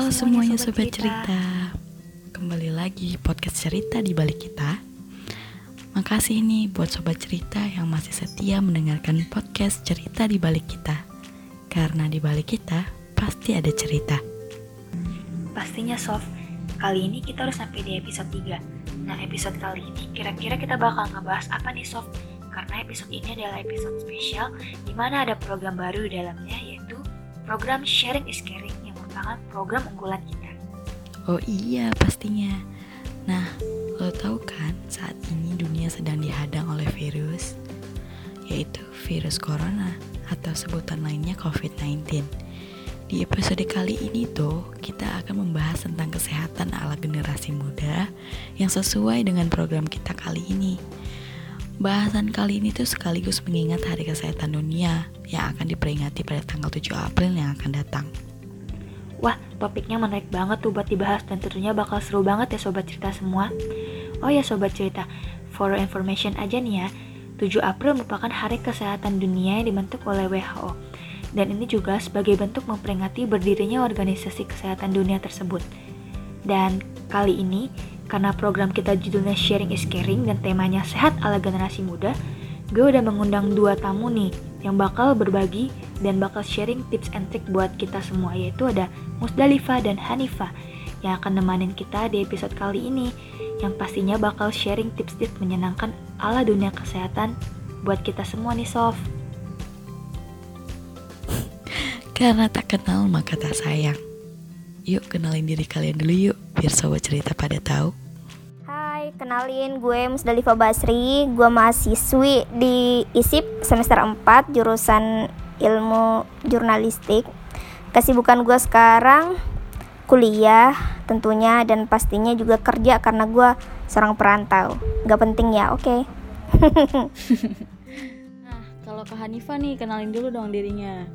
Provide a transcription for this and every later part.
Halo semuanya sobat cerita. Kembali lagi podcast cerita di balik kita. Makasih nih buat sobat cerita yang masih setia mendengarkan podcast cerita di balik kita. Karena di balik kita pasti ada cerita. Pastinya Sof, kali ini kita udah sampai di episode 3. Nah, episode kali ini kira-kira kita bakal ngebahas apa nih Sof? Karena episode ini adalah episode spesial di mana ada program baru di dalamnya yaitu program Sharing is Caring merupakan program unggulan kita. Oh iya, pastinya. Nah, lo tahu kan saat ini dunia sedang dihadang oleh virus, yaitu virus corona atau sebutan lainnya COVID-19. Di episode kali ini tuh, kita akan membahas tentang kesehatan ala generasi muda yang sesuai dengan program kita kali ini. Bahasan kali ini tuh sekaligus mengingat Hari Kesehatan Dunia yang akan diperingati pada tanggal 7 April yang akan datang. Wah, topiknya menarik banget tuh buat dibahas dan tentunya bakal seru banget ya sobat cerita semua. Oh ya sobat cerita, for information aja nih ya, 7 April merupakan Hari Kesehatan Dunia yang dibentuk oleh WHO. Dan ini juga sebagai bentuk memperingati berdirinya organisasi kesehatan dunia tersebut. Dan kali ini, karena program kita judulnya Sharing is Caring dan temanya Sehat ala Generasi Muda, gue udah mengundang dua tamu nih yang bakal berbagi dan bakal sharing tips and trick buat kita semua yaitu ada Musdalifah dan Hanifah yang akan nemanin kita di episode kali ini yang pastinya bakal sharing tips-tips menyenangkan ala dunia kesehatan buat kita semua nih Sof. Karena tak kenal maka tak sayang. Yuk kenalin diri kalian dulu yuk biar sobat cerita pada tahu kenalin gue Musdalifah Basri, gue mahasiswi di ISIP semester 4 jurusan ilmu jurnalistik. Kesibukan gue sekarang kuliah tentunya dan pastinya juga kerja karena gue seorang perantau. Gak penting ya, oke. Okay. nah, kalau ke Hanifah nih, kenalin dulu dong dirinya.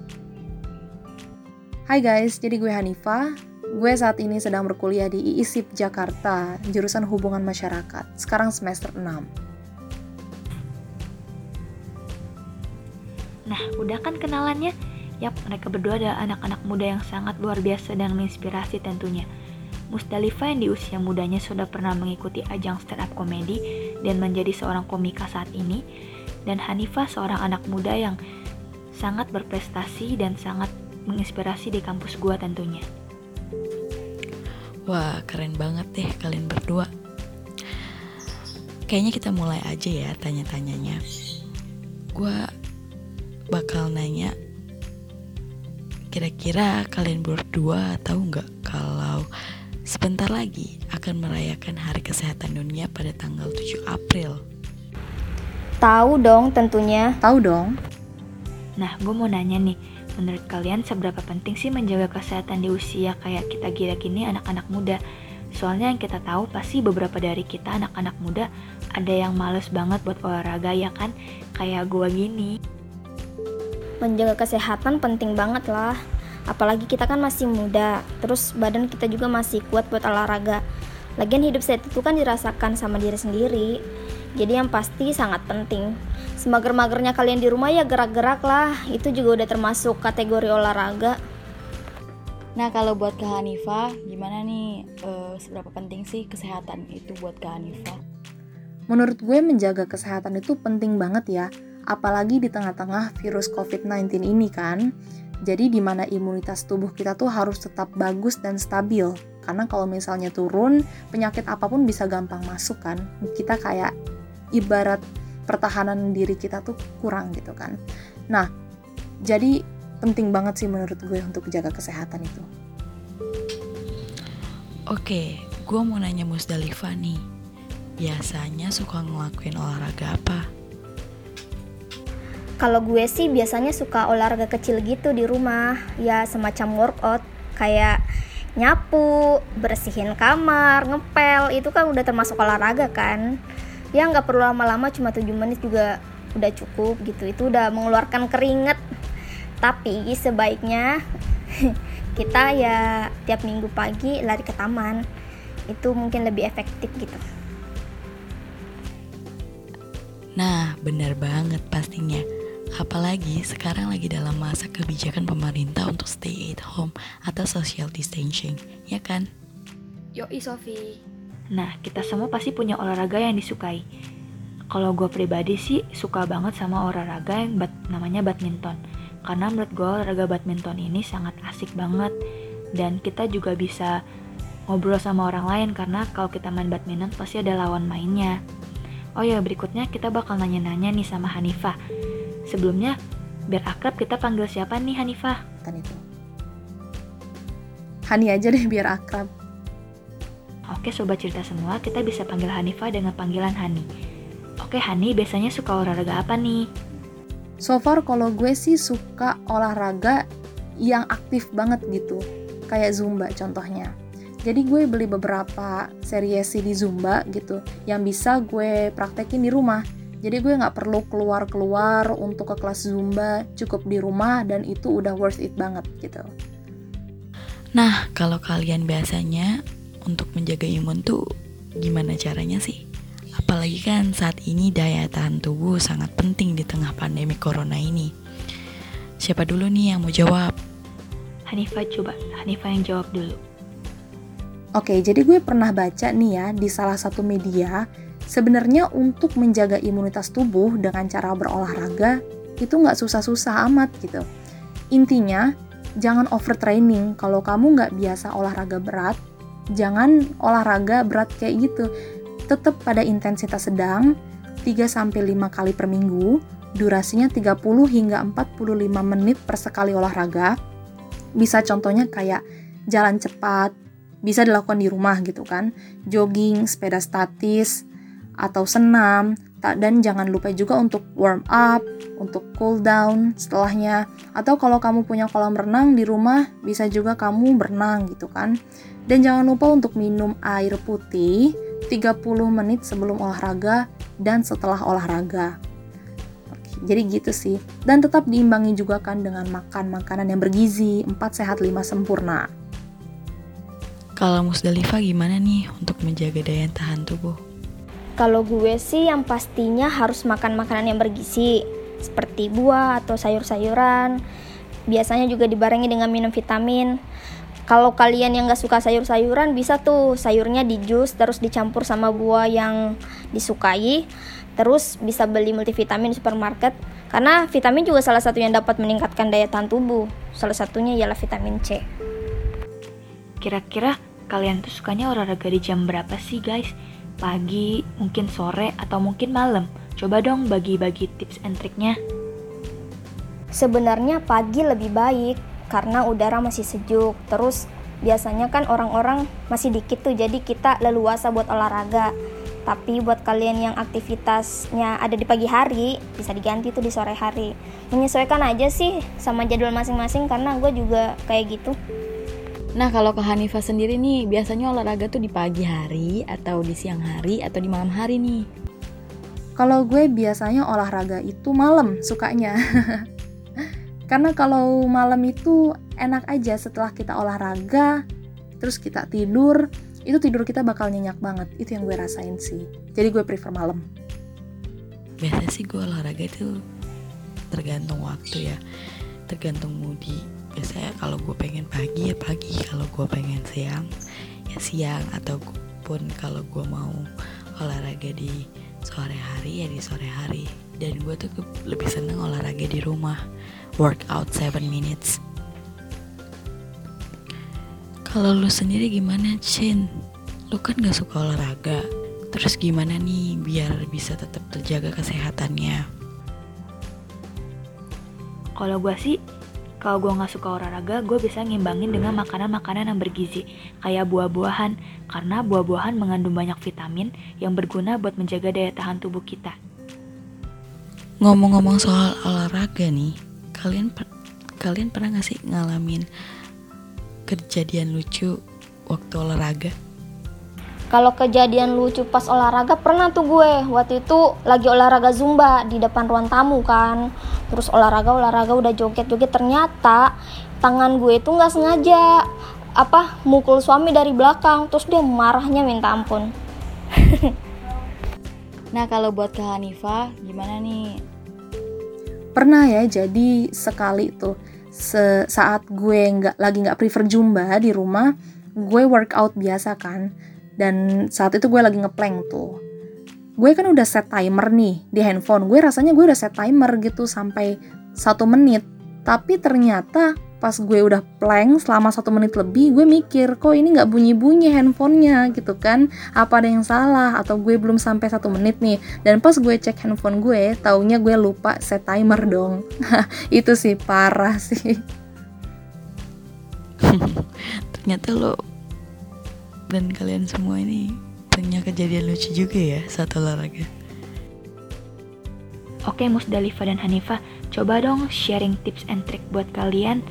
Hai guys, jadi gue Hanifah, Gue saat ini sedang berkuliah di IISIP Jakarta, jurusan Hubungan Masyarakat, sekarang semester 6. Nah, udah kan kenalannya? Yap, mereka berdua adalah anak-anak muda yang sangat luar biasa dan menginspirasi tentunya. Musdalifah yang di usia mudanya sudah pernah mengikuti ajang stand up komedi dan menjadi seorang komika saat ini, dan Hanifah seorang anak muda yang sangat berprestasi dan sangat menginspirasi di kampus gua tentunya. Wah, keren banget deh kalian berdua. Kayaknya kita mulai aja ya tanya-tanyanya. Gua bakal nanya kira-kira kalian berdua tahu nggak kalau sebentar lagi akan merayakan Hari Kesehatan Dunia pada tanggal 7 April? Tahu dong tentunya. Tahu dong. Nah, gue mau nanya nih, Menurut kalian seberapa penting sih menjaga kesehatan di usia kayak kita gila gini anak-anak muda? Soalnya yang kita tahu pasti beberapa dari kita anak-anak muda ada yang males banget buat olahraga ya kan? Kayak gua gini. Menjaga kesehatan penting banget lah. Apalagi kita kan masih muda, terus badan kita juga masih kuat buat olahraga. Lagian hidup sehat itu kan dirasakan sama diri sendiri. Jadi yang pasti sangat penting semager-magernya kalian di rumah ya gerak-gerak lah itu juga udah termasuk kategori olahraga nah kalau buat Kak Hanifah gimana nih e, seberapa penting sih kesehatan itu buat Kak Hanifah menurut gue menjaga kesehatan itu penting banget ya apalagi di tengah-tengah virus COVID-19 ini kan jadi di mana imunitas tubuh kita tuh harus tetap bagus dan stabil karena kalau misalnya turun penyakit apa pun bisa gampang masuk kan kita kayak ibarat pertahanan diri kita tuh kurang gitu kan. Nah, jadi penting banget sih menurut gue untuk jaga kesehatan itu. Oke, gue mau nanya Musdalifah nih. Biasanya suka ngelakuin olahraga apa? Kalau gue sih biasanya suka olahraga kecil gitu di rumah, ya semacam workout. Kayak nyapu, bersihin kamar, ngepel, itu kan udah termasuk olahraga kan. Ya nggak perlu lama-lama cuma 7 menit juga udah cukup gitu. Itu udah mengeluarkan keringet tapi sebaiknya kita ya tiap minggu pagi lari ke taman. Itu mungkin lebih efektif gitu. Nah benar banget pastinya Apalagi sekarang lagi dalam masa kebijakan pemerintah untuk stay at home atau social distancing, ya kan? Yoi Sofi. Nah, kita semua pasti punya olahraga yang disukai. Kalau gue pribadi sih suka banget sama olahraga yang bat, namanya badminton. Karena menurut gue olahraga badminton ini sangat asik banget. Dan kita juga bisa ngobrol sama orang lain karena kalau kita main badminton pasti ada lawan mainnya. Oh ya, berikutnya kita bakal nanya-nanya nih sama Hanifah. Sebelumnya, biar akrab kita panggil siapa nih Hanifah? Kan itu. Hani aja deh biar akrab. Oke sobat cerita semua, kita bisa panggil Hanifah dengan panggilan Hani. Oke Hani, biasanya suka olahraga apa nih? So far kalau gue sih suka olahraga yang aktif banget gitu. Kayak Zumba contohnya. Jadi gue beli beberapa seriesi di Zumba gitu yang bisa gue praktekin di rumah. Jadi gue nggak perlu keluar-keluar untuk ke kelas Zumba, cukup di rumah dan itu udah worth it banget gitu. Nah, kalau kalian biasanya untuk menjaga imun tuh gimana caranya sih? Apalagi kan saat ini daya tahan tubuh sangat penting di tengah pandemi corona ini. Siapa dulu nih yang mau jawab? Hanifah coba, Hanifah yang jawab dulu. Oke, jadi gue pernah baca nih ya di salah satu media, sebenarnya untuk menjaga imunitas tubuh dengan cara berolahraga itu nggak susah-susah amat gitu. Intinya, jangan overtraining. Kalau kamu nggak biasa olahraga berat, jangan olahraga berat kayak gitu tetap pada intensitas sedang 3-5 kali per minggu, durasinya 30 hingga 45 menit per sekali olahraga. Bisa contohnya kayak jalan cepat, bisa dilakukan di rumah gitu kan, jogging, sepeda statis, atau senam, dan jangan lupa juga untuk warm up, untuk cool down setelahnya. Atau kalau kamu punya kolam renang di rumah, bisa juga kamu berenang gitu kan. Dan jangan lupa untuk minum air putih 30 menit sebelum olahraga dan setelah olahraga. Oke, jadi gitu sih. Dan tetap diimbangi juga kan dengan makan makanan yang bergizi, 4 sehat 5 sempurna. Kalau Musdalifah gimana nih untuk menjaga daya tahan tubuh? Kalau gue sih yang pastinya harus makan makanan yang bergizi, seperti buah atau sayur-sayuran. Biasanya juga dibarengi dengan minum vitamin. Kalau kalian yang gak suka sayur-sayuran bisa tuh sayurnya di jus terus dicampur sama buah yang disukai. Terus bisa beli multivitamin di supermarket karena vitamin juga salah satu yang dapat meningkatkan daya tahan tubuh. Salah satunya ialah vitamin C. Kira-kira kalian tuh sukanya olahraga di jam berapa sih guys? Pagi, mungkin sore, atau mungkin malam? Coba dong bagi-bagi tips and triknya. Sebenarnya pagi lebih baik karena udara masih sejuk. Terus biasanya kan orang-orang masih dikit tuh jadi kita leluasa buat olahraga. Tapi buat kalian yang aktivitasnya ada di pagi hari, bisa diganti tuh di sore hari. Menyesuaikan aja sih sama jadwal masing-masing karena gue juga kayak gitu. Nah kalau ke Hanifah sendiri nih, biasanya olahraga tuh di pagi hari, atau di siang hari, atau di malam hari nih? Kalau gue biasanya olahraga itu malam sukanya. Karena kalau malam itu enak aja setelah kita olahraga, terus kita tidur, itu tidur kita bakal nyenyak banget. Itu yang gue rasain sih. Jadi gue prefer malam. Biasanya sih gue olahraga itu tergantung waktu ya, tergantung moodi. Biasanya kalau gue pengen pagi ya pagi, kalau gue pengen siang ya siang, ataupun kalau gue mau olahraga di sore hari ya di sore hari. Dan gue tuh lebih seneng olahraga di rumah workout 7 minutes. Kalau lu sendiri gimana, Chin? Lu kan gak suka olahraga. Terus gimana nih biar bisa tetap terjaga kesehatannya? Kalau gue sih, kalau gue nggak suka olahraga, gue bisa ngimbangin dengan makanan-makanan yang bergizi, kayak buah-buahan, karena buah-buahan mengandung banyak vitamin yang berguna buat menjaga daya tahan tubuh kita. Ngomong-ngomong soal olahraga nih, kalian kalian pernah gak sih ngalamin kejadian lucu waktu olahraga? Kalau kejadian lucu pas olahraga pernah tuh gue. Waktu itu lagi olahraga zumba di depan ruang tamu kan. Terus olahraga olahraga udah joget joget ternyata tangan gue itu nggak sengaja apa mukul suami dari belakang. Terus dia marahnya minta ampun. nah kalau buat ke Hanifah gimana nih? Pernah ya jadi sekali tuh se saat gue nggak lagi nggak prefer jumba di rumah gue workout biasa kan dan saat itu gue lagi ngeplank tuh. Gue kan udah set timer nih di handphone. Gue rasanya gue udah set timer gitu sampai satu menit. Tapi ternyata pas gue udah plank selama satu menit lebih gue mikir kok ini nggak bunyi bunyi handphonenya? Gitu kan. Apa ada yang salah? Atau gue belum sampai satu menit nih? Dan pas gue cek handphone gue taunya gue lupa set timer dong. Itu sih parah sih. Ternyata lo dan kalian semua ini punya kejadian lucu juga ya saat olahraga Oke Musdalifah dan Hanifah, coba dong sharing tips and trick buat kalian.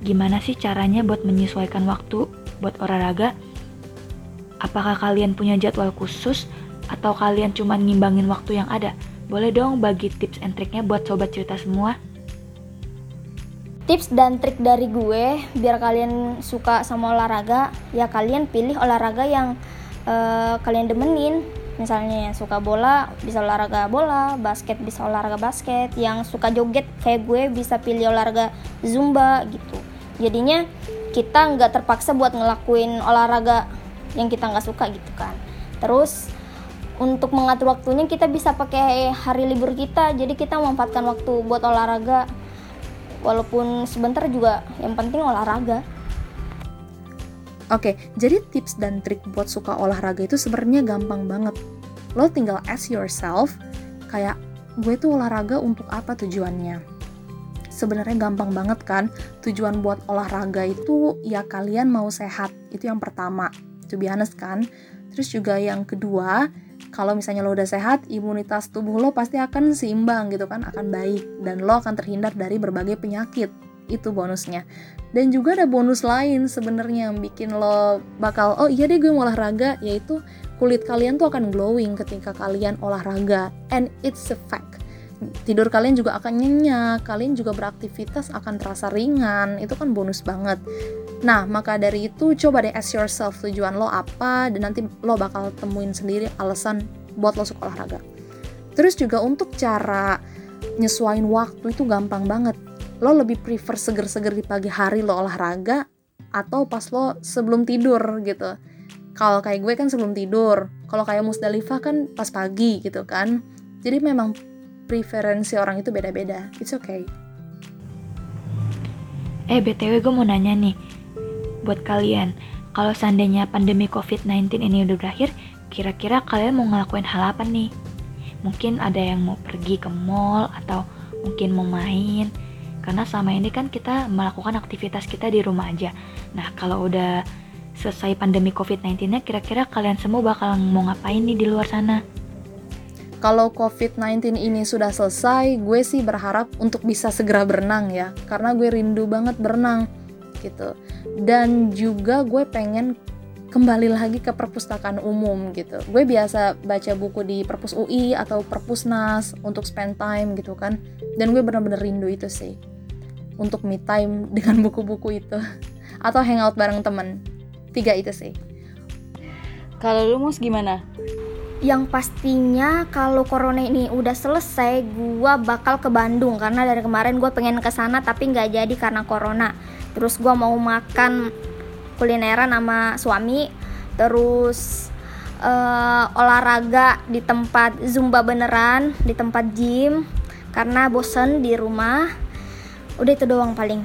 Gimana sih caranya buat menyesuaikan waktu buat olahraga? Apakah kalian punya jadwal khusus atau kalian cuma ngimbangin waktu yang ada? Boleh dong bagi tips and triknya buat sobat cerita semua. Tips dan trik dari gue biar kalian suka sama olahraga, ya kalian pilih olahraga yang uh, kalian demenin. Misalnya yang suka bola bisa olahraga bola basket bisa olahraga basket. Yang suka joget kayak gue bisa pilih olahraga zumba gitu. Jadinya kita nggak terpaksa buat ngelakuin olahraga yang kita nggak suka gitu kan. Terus untuk mengatur waktunya kita bisa pakai hari libur kita. Jadi kita memanfaatkan waktu buat olahraga walaupun sebentar juga yang penting olahraga Oke, jadi tips dan trik buat suka olahraga itu sebenarnya gampang banget. Lo tinggal ask yourself, kayak gue tuh olahraga untuk apa tujuannya? Sebenarnya gampang banget kan, tujuan buat olahraga itu ya kalian mau sehat, itu yang pertama. To be honest kan. Terus juga yang kedua, kalau misalnya lo udah sehat, imunitas tubuh lo pasti akan seimbang gitu kan, akan baik. Dan lo akan terhindar dari berbagai penyakit. Itu bonusnya. Dan juga ada bonus lain sebenarnya yang bikin lo bakal oh iya deh gue mau olahraga. Yaitu kulit kalian tuh akan glowing ketika kalian olahraga. And it's a fact tidur kalian juga akan nyenyak kalian juga beraktivitas akan terasa ringan itu kan bonus banget. Nah maka dari itu coba deh ask yourself tujuan lo apa dan nanti lo bakal temuin sendiri alasan buat lo suka olahraga. Terus juga untuk cara nyesuain waktu itu gampang banget. Lo lebih prefer seger-seger di pagi hari lo olahraga atau pas lo sebelum tidur gitu. Kalau kayak gue kan sebelum tidur kalau kayak Musdalifah kan pas pagi gitu kan. Jadi memang preferensi orang itu beda-beda. It's okay. Eh btw gue mau nanya nih. Buat kalian kalau seandainya pandemi covid-19 ini udah berakhir kira-kira kalian mau ngelakuin hal apa nih? Mungkin ada yang mau pergi ke mall atau mungkin mau main. Karena selama ini kan kita melakukan aktivitas kita di rumah aja. Nah, kalau udah selesai pandemi COVID-19-nya, kira-kira kalian semua bakal mau ngapain nih di luar sana? Kalau COVID-19 ini sudah selesai, gue sih berharap untuk bisa segera berenang ya, karena gue rindu banget berenang gitu. Dan juga gue pengen kembali lagi ke perpustakaan umum gitu. Gue biasa baca buku di perpus UI atau perpusnas untuk spend time gitu kan. Dan gue bener-bener rindu itu sih untuk me time dengan buku-buku itu atau hangout bareng temen tiga itu sih kalau lu mus gimana yang pastinya kalau corona ini udah selesai gua bakal ke Bandung. Karena dari kemarin gue pengen ke sana tapi nggak jadi karena corona. Terus gua mau makan kulineran sama suami. Terus uh, olahraga di tempat zumba beneran di tempat gym. Karena bosen di rumah. Udah itu doang paling.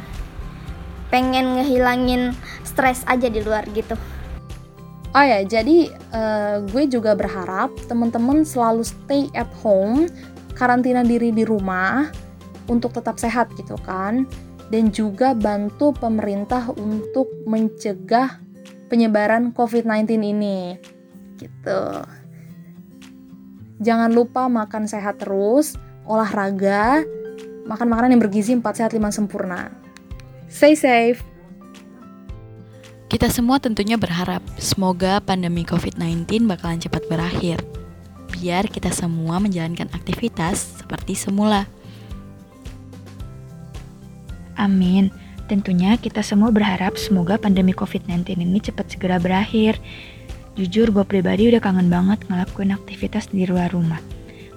Pengen ngehilangin stres aja di luar gitu Oh ya, jadi uh, gue juga berharap teman-teman selalu stay at home, karantina diri di rumah untuk tetap sehat gitu kan. Dan juga bantu pemerintah untuk mencegah penyebaran COVID-19 ini. Gitu. Jangan lupa makan sehat terus, olahraga, makan makanan yang bergizi 4 sehat 5 sempurna. Stay safe. Kita semua tentunya berharap semoga pandemi COVID-19 bakalan cepat berakhir. Biar kita semua menjalankan aktivitas seperti semula. Amin. Tentunya kita semua berharap semoga pandemi COVID-19 ini cepat segera berakhir. Jujur gue pribadi udah kangen banget ngelakuin aktivitas di luar rumah.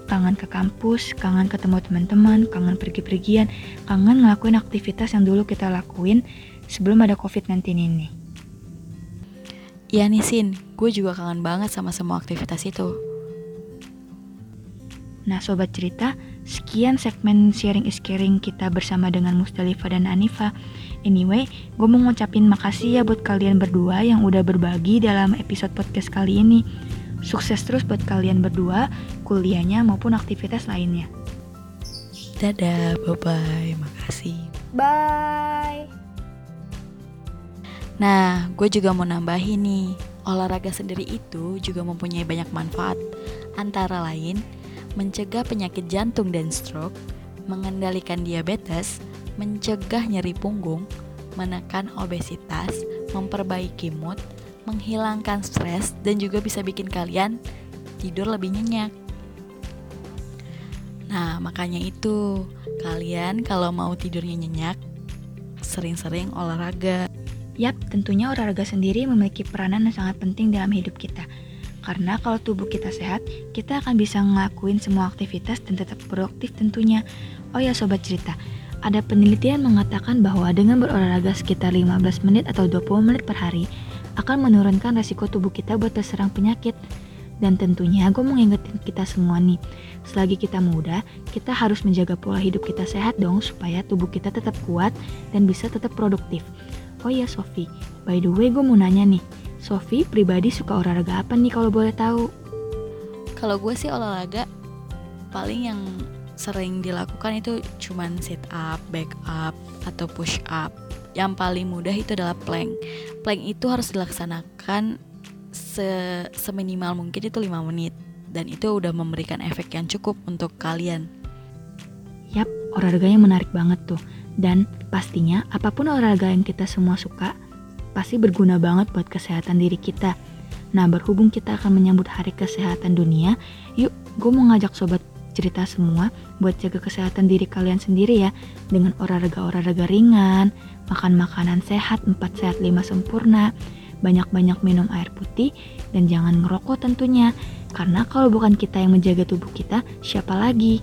kangen ke kampus, kangen ketemu teman-teman, kangen pergi-pergian, kangen ngelakuin aktivitas yang dulu kita lakuin sebelum ada COVID-19 ini. Iya nih Sin, gue juga kangen banget sama semua aktivitas itu. Nah sobat cerita, sekian segmen sharing is caring kita bersama dengan Musdalifah dan Anifa. Anyway, gue mau ngucapin makasih ya buat kalian berdua yang udah berbagi dalam episode podcast kali ini. Sukses terus buat kalian berdua, kuliahnya maupun aktivitas lainnya. Dadah, bye-bye, makasih. Bye. Nah, gue juga mau nambahin nih, olahraga sendiri itu juga mempunyai banyak manfaat. Antara lain, mencegah penyakit jantung dan stroke, mengendalikan diabetes, mencegah nyeri punggung, menekan obesitas, memperbaiki mood, menghilangkan stres, dan juga bisa bikin kalian tidur lebih nyenyak. Nah, makanya itu, kalian kalau mau tidurnya nyenyak, sering-sering olahraga. Yap, tentunya olahraga sendiri memiliki peranan yang sangat penting dalam hidup kita. Karena kalau tubuh kita sehat, kita akan bisa ngelakuin semua aktivitas dan tetap produktif tentunya. Oh ya sobat cerita, ada penelitian mengatakan bahwa dengan berolahraga sekitar 15 menit atau 20 menit per hari, akan menurunkan resiko tubuh kita buat terserang penyakit. Dan tentunya gue mau ngingetin kita semua nih, selagi kita muda, kita harus menjaga pola hidup kita sehat dong supaya tubuh kita tetap kuat dan bisa tetap produktif. Oh ya Sofi, by the way gue mau nanya nih, Sofi pribadi suka olahraga apa nih kalau boleh tahu? Kalau gue sih olahraga paling yang sering dilakukan itu cuman sit up, back up, atau push up. Yang paling mudah itu adalah plank. Plank itu harus dilaksanakan se seminimal mungkin itu 5 menit dan itu udah memberikan efek yang cukup untuk kalian. Yap, olahraganya menarik banget tuh. Dan pastinya apa pun olahraga yang kita semua suka, pasti berguna banget buat kesehatan diri kita. Nah, berhubung kita akan menyambut hari kesehatan dunia, yuk gue mau ngajak sobat cerita semua buat jaga kesehatan diri kalian sendiri ya dengan olahraga-olahraga ringan, makan makanan sehat 4 sehat 5 sempurna, banyak-banyak minum air putih, dan jangan ngerokok tentunya. Karena kalau bukan kita yang menjaga tubuh kita, siapa lagi?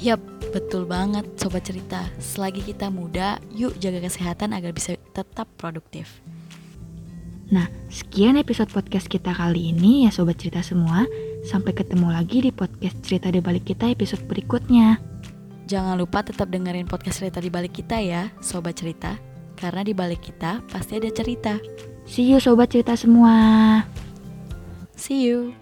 Yap, betul banget sobat cerita. Selagi kita muda, yuk jaga kesehatan agar bisa tetap produktif. Nah, sekian episode podcast kita kali ini ya sobat cerita semua. Sampai ketemu lagi di podcast cerita di balik kita episode berikutnya. Jangan lupa tetap dengerin podcast cerita di balik kita ya, sobat cerita. Karena di balik kita pasti ada cerita. See you sobat cerita semua. See you.